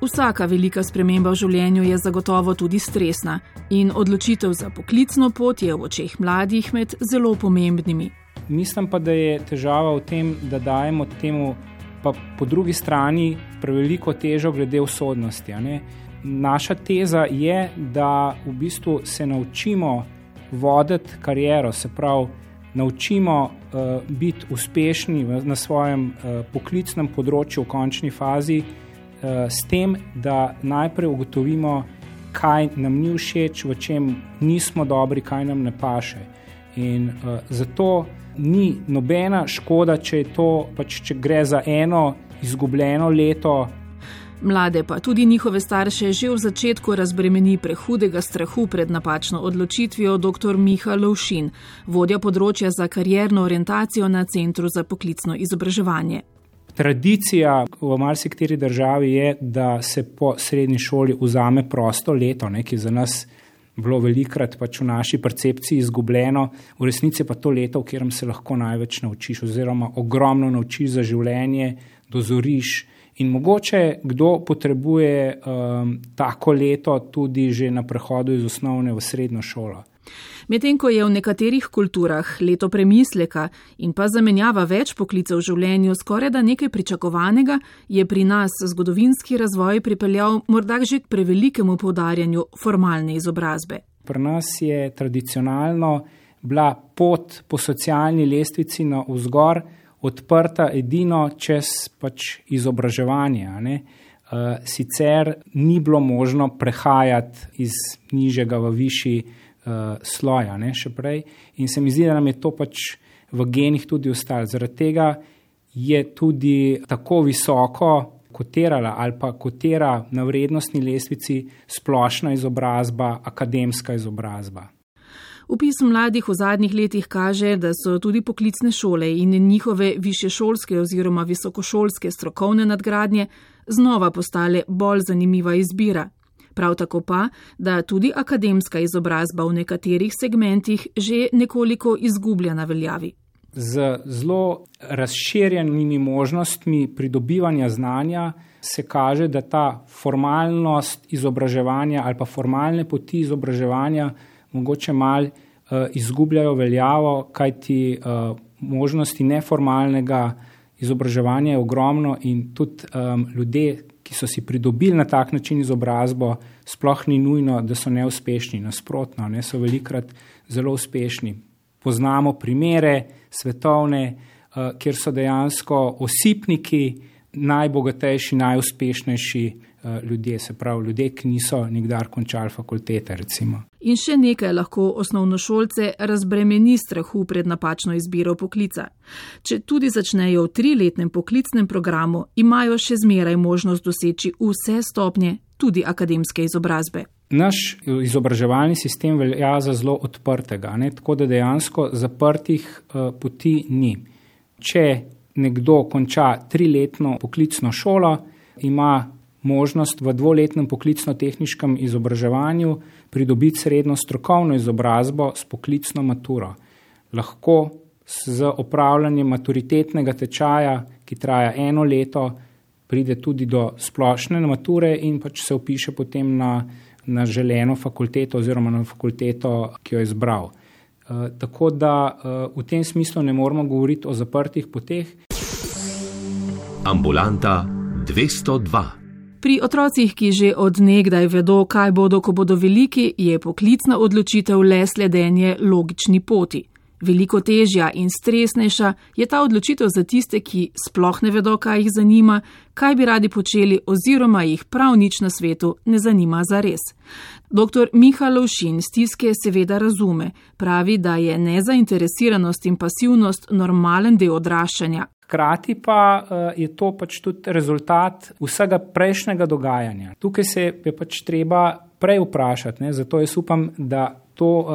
Vsaka velika sprememba v življenju je zagotovo tudi stresna in odločitev za poklicno pot je v očeh mladih med zelo pomembnimi. Mislim pa, da je težava v tem, da dajemo temu pa po drugi strani preveliko težo glede usodnosti. Naša teza je, da v bistvu se naučimo voditi kariero, se pravi, naučimo uh, biti uspešni v, na svojem uh, poklicnem področju v končni fazi. Eh, s tem, da najprej ugotovimo, kaj nam ni všeč, v čem nismo dobri, kaj nam ne paše. In uh, zato ni nobena škoda, če, to, pač, če gre za eno izgubljeno leto. Mlade pa tudi njihove starše že v začetku razbremeni prehudega strahu pred napačno odločitvijo dr. Miha Lovšin, vodja področja za karjerno orientacijo na Centru za poklicno izobraževanje. Tradicija v marsikateri državi je, da se po srednji šoli vzame prosto leto, ne, ki je za nas bilo velikrat pač v naši percepciji izgubljeno, v resnici pa to leto, v katerem se lahko največ naučiš, oziroma ogromno naučiš za življenje, dozoriš. In mogoče kdo potrebuje um, tako leto tudi že na prehodu iz osnovne v srednjo šolo. Medtem ko je v nekaterih kulturah leto premisleka in pa zamenjava več poklicev v življenju skoraj da nekaj pričakovanega, je pri nas zgodovinski razvoj pripeljal morda že k prevelikemu povdarjanju formalne izobrazbe. Pri nas je tradicionalno bila pot po socialni lestvici na vzgor odprta edino čez pač izobraževanje. Uh, sicer ni bilo možno prehajati iz nižjega v višji uh, sloja, ne, še prej. In se mi zdi, da nam je to pač v genih tudi ostalo. Zaradi tega je tudi tako visoko kotirala ali pa kotira na vrednostni lestvici splošna izobrazba, akademska izobrazba. Upis mladih v zadnjih letih kaže, da so tudi poklicne šole in njihove višješolske oziroma visokošolske strokovne nadgradnje znova postale bolj zanimiva izbira, Prav tako pa, da tudi akademska izobrazba v nekaterih segmentih že nekoliko izgublja na veljavi. Z zelo razširjenimi možnostmi pridobivanja znanja se kaže, da ta formalnost izobraževanja ali pa formalne poti izobraževanja mogoče mal uh, izgubljajo veljavo, kajti uh, možnosti neformalnega izobraževanja je ogromno in tudi um, ljudje, ki so si pridobili na tak način izobrazbo, sploh ni nujno, da so neuspešni. Nasprotno, ne, so velikrat zelo uspešni. Poznamo primere svetovne, uh, kjer so dejansko osipniki najbogatejši, najuspešnejši ljudje, se pravi ljudje, ki niso nikdar končali fakultete. Recimo. In še nekaj lahko osnovnošolce razbremeni strahu pred napačno izbiro poklica. Če tudi začnejo v triletnem poklicnem programu, imajo še zmeraj možnost doseči vse stopnje, tudi akademske izobrazbe. Naš izobraževalni sistem velja za zelo odprtega, ne? tako da dejansko zaprtih uh, poti ni. Če nekdo konča triletno poklicno šolo, ima možnost v dvoletnem poklicno-tehničnem izobraževanju pridobiti srednjo strokovno izobrazbo s poklicno maturo. Lahko z opravljanjem maturitetnega tečaja, ki traja eno leto, pride tudi do splošne mature in pač se upiše potem na, na želeno fakulteto oziroma na fakulteto, ki jo je izbral. Uh, tako da uh, v tem smislu ne moramo govoriti o zaprtih poteh. Ambulanta 202. Pri otrocih, ki že odnegdaj vedo, kaj bodo, ko bodo veliki, je poklicna odločitev le sledenje logični poti. Veliko težja in stresnejša je ta odločitev za tiste, ki sploh ne vedo, kaj jih zanima, kaj bi radi počeli oziroma jih prav nič na svetu ne zanima za res. Dr. Miha Lovšin stiske seveda razume, pravi, da je nezainteresiranost in pasivnost normalen del odraščanja, Hkrati pa eh, je to pač tudi rezultat vsega prejšnjega dogajanja. Tukaj se je pač treba prej vprašati, ne? zato jaz upam, da to uh,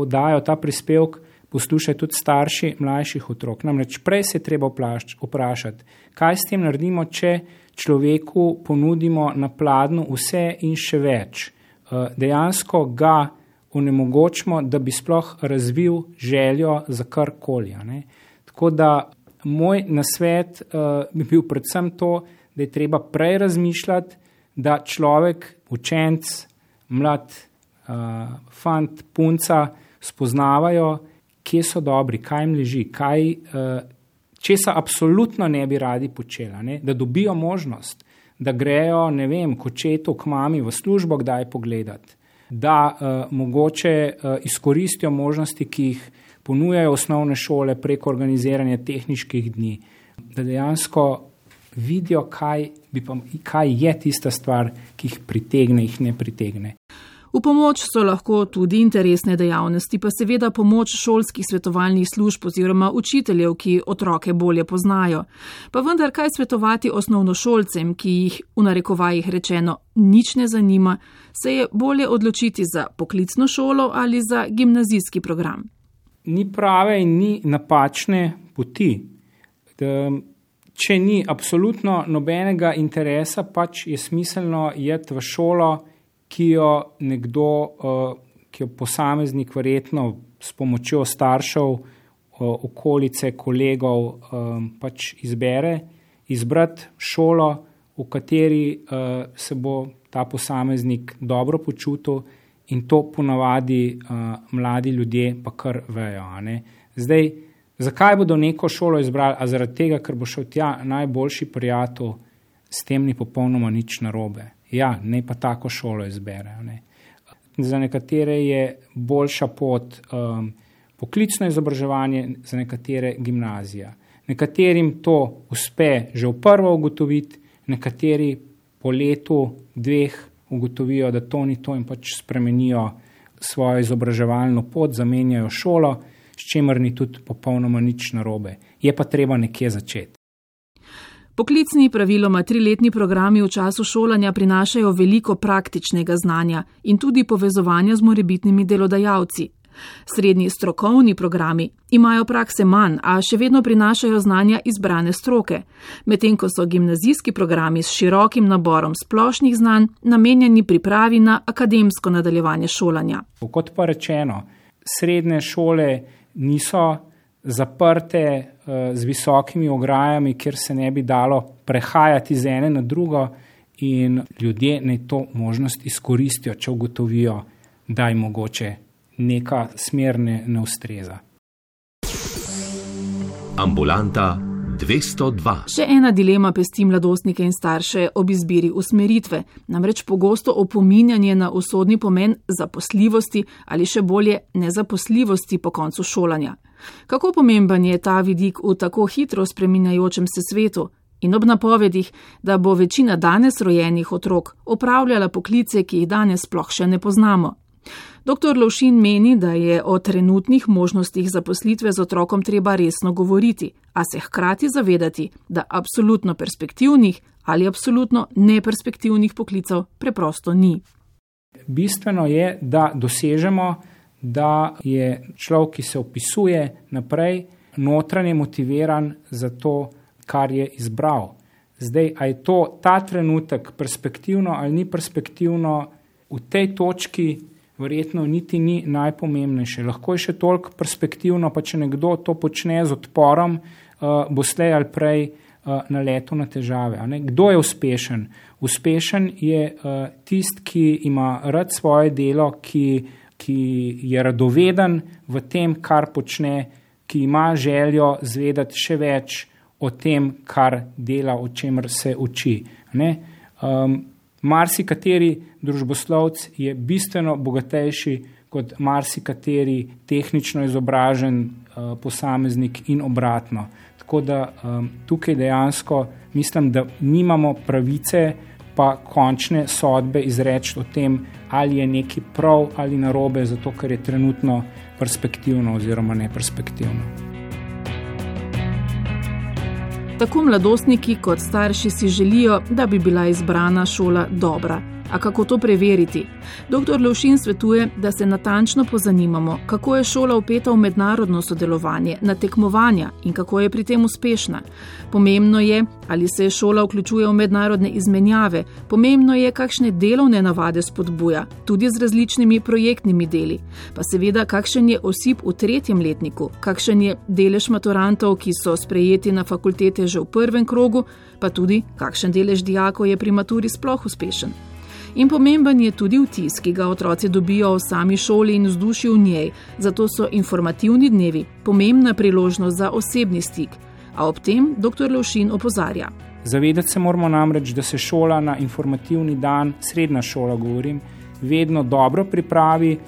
oddajo, ta prispevek poslušajo tudi starši mlajših otrok. Namreč prej se je treba vprašati, kaj s tem naredimo, če človeku ponudimo na pladnu vse in še več. Uh, dejansko ga onemogočimo, da bi sploh razvil željo za karkoli. Tako da moj nasvet uh, bi bil predvsem to, da je treba prej razmišljati, da človek, učenc, mlad, uh, fant, punca spoznavajo, kje so dobri, kaj jim leži, kaj, uh, česa absolutno ne bi radi počela, ne? da dobijo možnost, da grejo, ne vem, kočetu k mami v službo, kdaj pogledati, da uh, mogoče uh, izkoristijo možnosti, ki jih ponujajo osnovne šole preko organiziranja tehničkih dni, da dejansko vidijo, kaj, pa, kaj je tista stvar, ki jih pritegne, jih ne pritegne. V pomoč so lahko tudi interesne dejavnosti, pa seveda pomoč šolskih svetovalnih služb oziroma učiteljev, ki otroke bolje poznajo. Pa vendar, kaj svetovati osnovnošolcem, ki jih v narekovajih rečeno nič ne zanima, se je bolje odločiti za poklicno šolo ali za gimnazijski program. Ni prave in ni napačne poti. Če ni absolutno nobenega interesa, pač je smiselno iti v šolo ki jo nekdo, uh, ki jo posameznik verjetno s pomočjo staršev, uh, okolice, kolegov um, pač izbere, izbrati šolo, v kateri se bo ta posameznik dobro počutil in to ponavadi uh, mladi ljudje pa kar vejo. Zdaj, zakaj bodo neko šolo izbrali? A zaradi tega, ker bo šel tja najboljši prijatelj, s tem ni popolnoma nič narobe. Ja, ne pa tako šolo izberejo. Ne. Za nekatere je boljša pot um, poklicno izobraževanje, za nekatere gimnazija. Nekaterim to uspe že v prvo ugotoviti, nekateri po letu, dveh ugotovijo, da to ni to in pač spremenijo svojo izobraževalno pot, zamenjajo šolo, s čimer ni tudi popolnoma nič narobe. Je pa treba nekje začeti. Poklicni praviloma triletni programi v času šolanja prinašajo veliko praktičnega znanja in tudi povezovanja z morebitnimi delodajalci. Srednji strokovni programi imajo prakse manj, a še vedno prinašajo znanja izbrane stroke, medtem ko so gimnazijski programi s širokim naborom splošnih znanj namenjeni pripravi na akademsko nadaljevanje šolanja. Kot pa rečeno, srednje šole niso zaprte uh, z visokimi ograjami, kjer se ne bi dalo prehajati z ene na drugo, in ljudje naj to možnost izkoristijo, če ugotovijo, da jim mogoče neka smer ne, ne ustreza. Ambulanta 202. Še ena dilema pesti mladostnike in starše ob izbiri usmeritve, namreč pogosto opominjanje na usodni pomen zaposljivosti ali še bolje nezaposljivosti po koncu šolanja. Kako pomemben je ta vidik v tako hitro spreminjajočem se svetu in ob napovedih, da bo večina danes rojenih otrok opravljala poklice, ki jih danes sploh še ne poznamo. Dr. Lovšin meni, da je o trenutnih možnostih zaposlitve z otrokom treba resno govoriti, a se hkrati zavedati, da absolutno perspektivnih ali absolutno neperspektivnih poklicov preprosto ni. Bistveno je, da dosežemo da je človek, ki se opisuje naprej, notranje motiviran za to, kar je izbral. Zdaj, a je to ta trenutek perspektivno ali ni perspektivno, v tej točki verjetno niti ni najpomembnejše. Lahko je še toliko perspektivno, pa če nekdo to počne z odporom, uh, bo slej ali prej uh, naletel na težave. Kdo je uspešen? Uspešen je uh, tisti, ki ima rad svoje delo, ki ki je radoveden v tem, kar počne, ki ima željo zvedeti še več o tem, kar dela, o čemer se uči. Um, marsikateri družboslovc je bistveno bogatejši kot marsikateri tehnično izobražen uh, posameznik in obratno. Tako da um, tukaj dejansko mislim, da nimamo pravice pa končne sodbe izreči o tem, ali je nekaj prav ali narobe, zato ker je trenutno perspektivno oziroma neperspektivno. Tako mladostniki kot starši si želijo, da bi bila izbrana šola dobra. A kako to preveriti? Dr. Lovšin svetuje, da se natančno pozanimamo, kako je šola upeta v mednarodno sodelovanje, na tekmovanja in kako je pri tem uspešna. Pomembno je, ali se šola vključuje v mednarodne izmenjave, pomembno je, kakšne delovne navade spodbuja, tudi z različnimi projektnimi deli. Pa seveda, kakšen je osip v tretjem letniku, kakšen je delež maturantov, ki so sprejeti na fakultete že v prvem krogu, pa tudi kakšen delež dijakov je pri maturi sploh uspešen. In pomemben je tudi vtis, ki ga otroci dobijo v sami šoli in vzdušju v njej, zato so informativni dnevi pomembna priložnost za osebni stik. A ob tem dr. Lovšin opozarja. Zavedati se moramo namreč, da se šola na informativni dan, srednja šola, govorim, vedno dobro pripravi,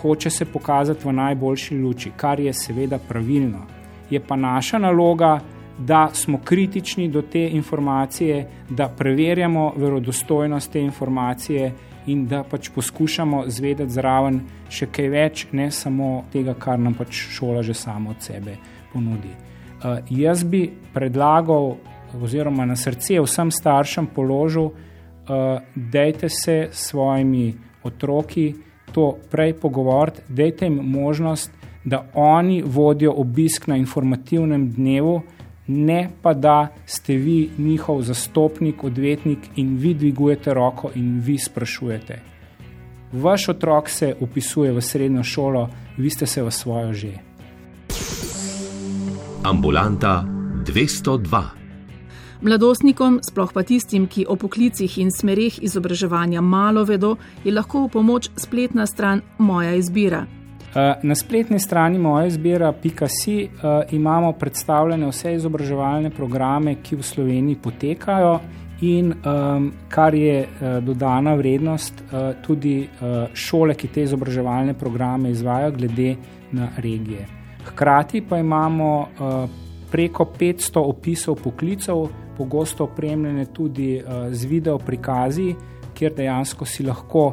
hoče se pokazati v najboljši luči, kar je seveda pravilno. Je pa naša naloga, da smo kritični do te informacije, da preverjamo verodostojnost te informacije in da pač poskušamo zvedeti zraven še kaj več, ne samo tega, kar nam pač šola že sama od sebe ponudi. Uh, jaz bi predlagal, oziroma na srce vsem staršem položil, uh, dejte se s svojimi otroki to prej pogovoriti, dejte jim možnost, da oni vodijo obisk na informativnem dnevu, ne pa da ste vi njihov zastopnik, odvetnik in vi dvigujete roko in vi sprašujete. Vaš otrok se upisuje v srednjo šolo, vi ste se v svojo že. Ambulanta 202. Mladostnikom, sploh pa tistim, ki o poklicih in smereh izobraževanja malo vedo, je lahko v pomoč spletna stran Moja izbira. Eh, na spletni strani moja izbira.si eh, imamo predstavljene vse izobraževalne programe, ki v Sloveniji potekajo, in ehm, kar je eh, dodana vrednost, tudi šole, ki te izobraževalne programe izvajo, glede na regije. Hkrati pa imamo preko 500 opisov poklicev, pogosto opremljene tudi z video prikazi, kjer dejansko si lahko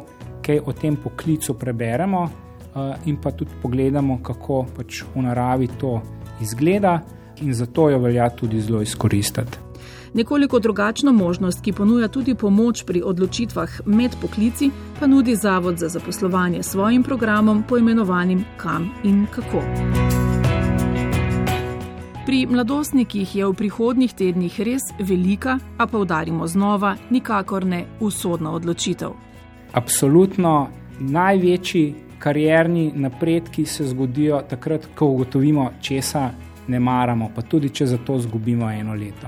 kaj o tem poklicu preberemo. Eh, in pa tudi pogledamo, kako pač v naravi to izgleda, in zato jo velja tudi zelo izkoristiti. Nekoliko drugačno možnost, ki ponuja tudi pomoč pri odločitvah med poklici, pa nudi Zavod za zaposlovanje s svojim programom, poimenovanim Kam in kako. Pri mladostnikih je v prihodnjih tednih res velika, a poudarimo znova, nikakor ne usodna odločitev. Absolutno največji karierni napredki se zgodijo takrat, ko ugotovimo, česa ne maramo, pa tudi če za to izgubimo eno leto.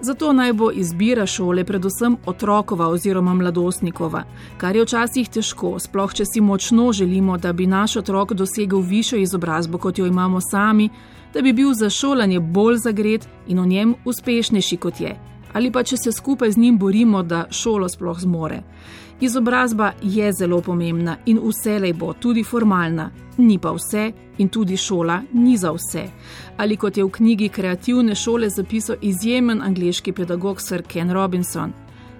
Zato naj bo izbira šole predvsem otrokova oziroma mladostnikova, kar je včasih težko, sploh če si močno želimo, da bi naš otrok dosegel višjo izobrazbo, kot jo imamo sami, da bi bil za šolanje bolj zagret in v njem uspešnejši kot je, ali pa če se skupaj z njim borimo, da šolo sploh zmore. Izobrazba je zelo pomembna in vselej bo tudi formalna, ni pa vse in tudi šola ni za vse. Ali kot je v knjigi Kreativne šole zapisal izjemen angliški pedagog Sir Ken Robinson.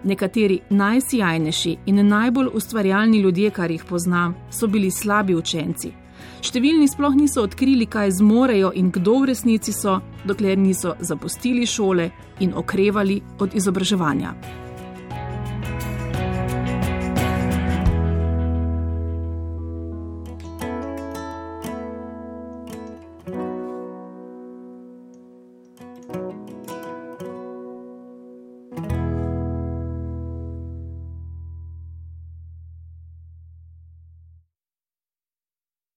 Nekateri najsijajnejši in najbolj ustvarjalni ljudje, kar jih poznam, so bili slabi učenci. Številni sploh niso odkrili, kaj zmorejo in kdo v resnici so, dokler niso zapustili šole in okrevali od izobraževanja.